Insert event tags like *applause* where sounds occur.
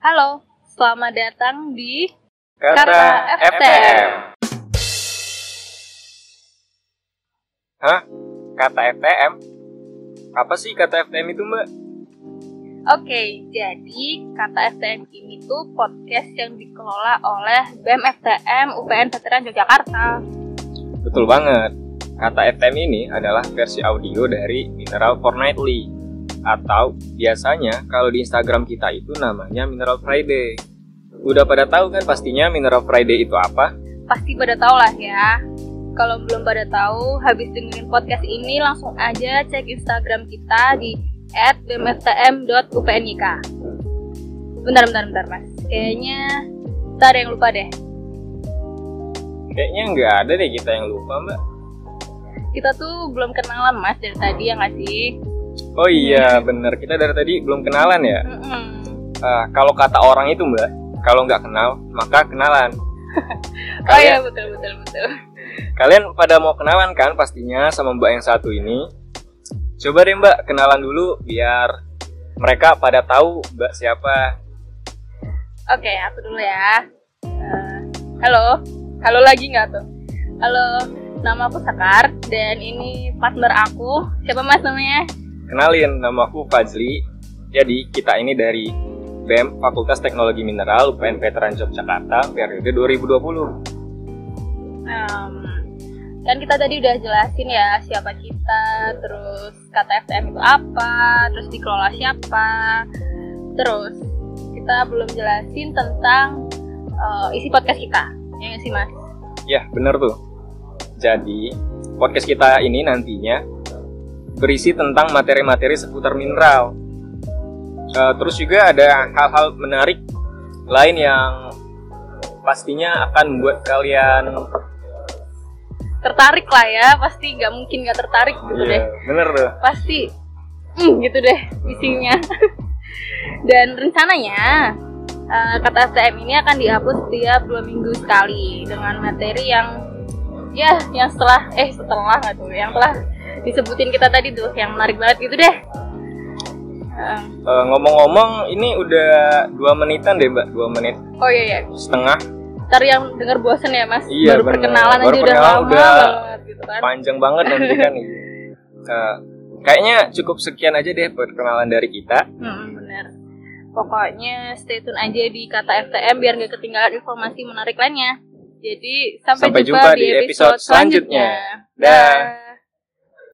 Halo, selamat datang di Kata, Kata FTM. FTM. Hah? Kata FTM? Apa sih kata FTM itu, Mbak? Oke, jadi Kata FTM ini tuh podcast yang dikelola oleh BEM FTM UPN Veteran Yogyakarta. Betul banget. Kata FTM ini adalah versi audio dari Mineral Fortnightly. Atau biasanya kalau di Instagram kita itu namanya Mineral Friday. Udah pada tahu kan pastinya Mineral Friday itu apa? Pasti pada tahu lah ya. Kalau belum pada tahu, habis dengerin podcast ini langsung aja cek Instagram kita di @bmftm.upnyk. Bentar, bentar, bentar, Mas. Kayaknya kita ada yang lupa deh. Kayaknya nggak ada deh kita yang lupa, Mbak. Kita tuh belum kenalan, Mas, dari tadi ya nggak sih? Oh iya, bener. Kita dari tadi belum kenalan ya. Mm-mm. Ah, kalau kata orang itu, Mbak, kalau nggak kenal, maka kenalan. *laughs* Oh iya, betul, betul, betul. Kalian pada mau kenalan kan pastinya sama Mbak yang satu ini. Coba deh Mbak kenalan dulu biar mereka pada tahu Mbak siapa. Oke, aku dulu ya. Eh, halo, halo lagi nggak tuh? Halo, nama aku Sekar dan ini partner aku. Siapa mas namanya? Kenalin nama aku Fazli. Jadi kita ini dari BEM Fakultas Teknologi Mineral UPN Veteran Yogyakarta periode 2020. Em, kan kita tadi udah jelasin ya siapa kita, terus kata FTM itu apa, terus dikelola siapa, terus kita belum jelasin tentang eh, isi podcast kita, ya sih mas? Ya bener tuh. Jadi podcast kita ini nantinya berisi tentang materi-materi seputar mineral. Eh, terus juga ada hal-hal menarik lain yang pastinya akan membuat kalian Tertarik lah ya, pasti nggak mungkin nggak tertarik gitu deh. Iya, bener tuh. pasti hmm, gitu deh isinya *laughs* dan rencananya eh, kata STM ini akan dihapus setiap dua minggu sekali dengan materi yang ya yang setelah eh setelah nggak tuh yang telah disebutin kita tadi tuh yang menarik banget gitu deh Eh, ngomong-ngomong, ini udah dua menitan deh mbak, dua menit oh iya ya setengah, ntar yang denger bosen ya mas Iya, baru bener. perkenalan Baru aja udah lama udah banget gitu kan panjang banget nanti kan. *laughs* Eh, kayaknya cukup sekian aja deh perkenalan dari kita. Hmm, bener. Pokoknya stay tune aja di kata FTM biar nggak ketinggalan informasi menarik lainnya. Jadi sampai, Sampai jumpa di episode selanjutnya. Dah. Dah.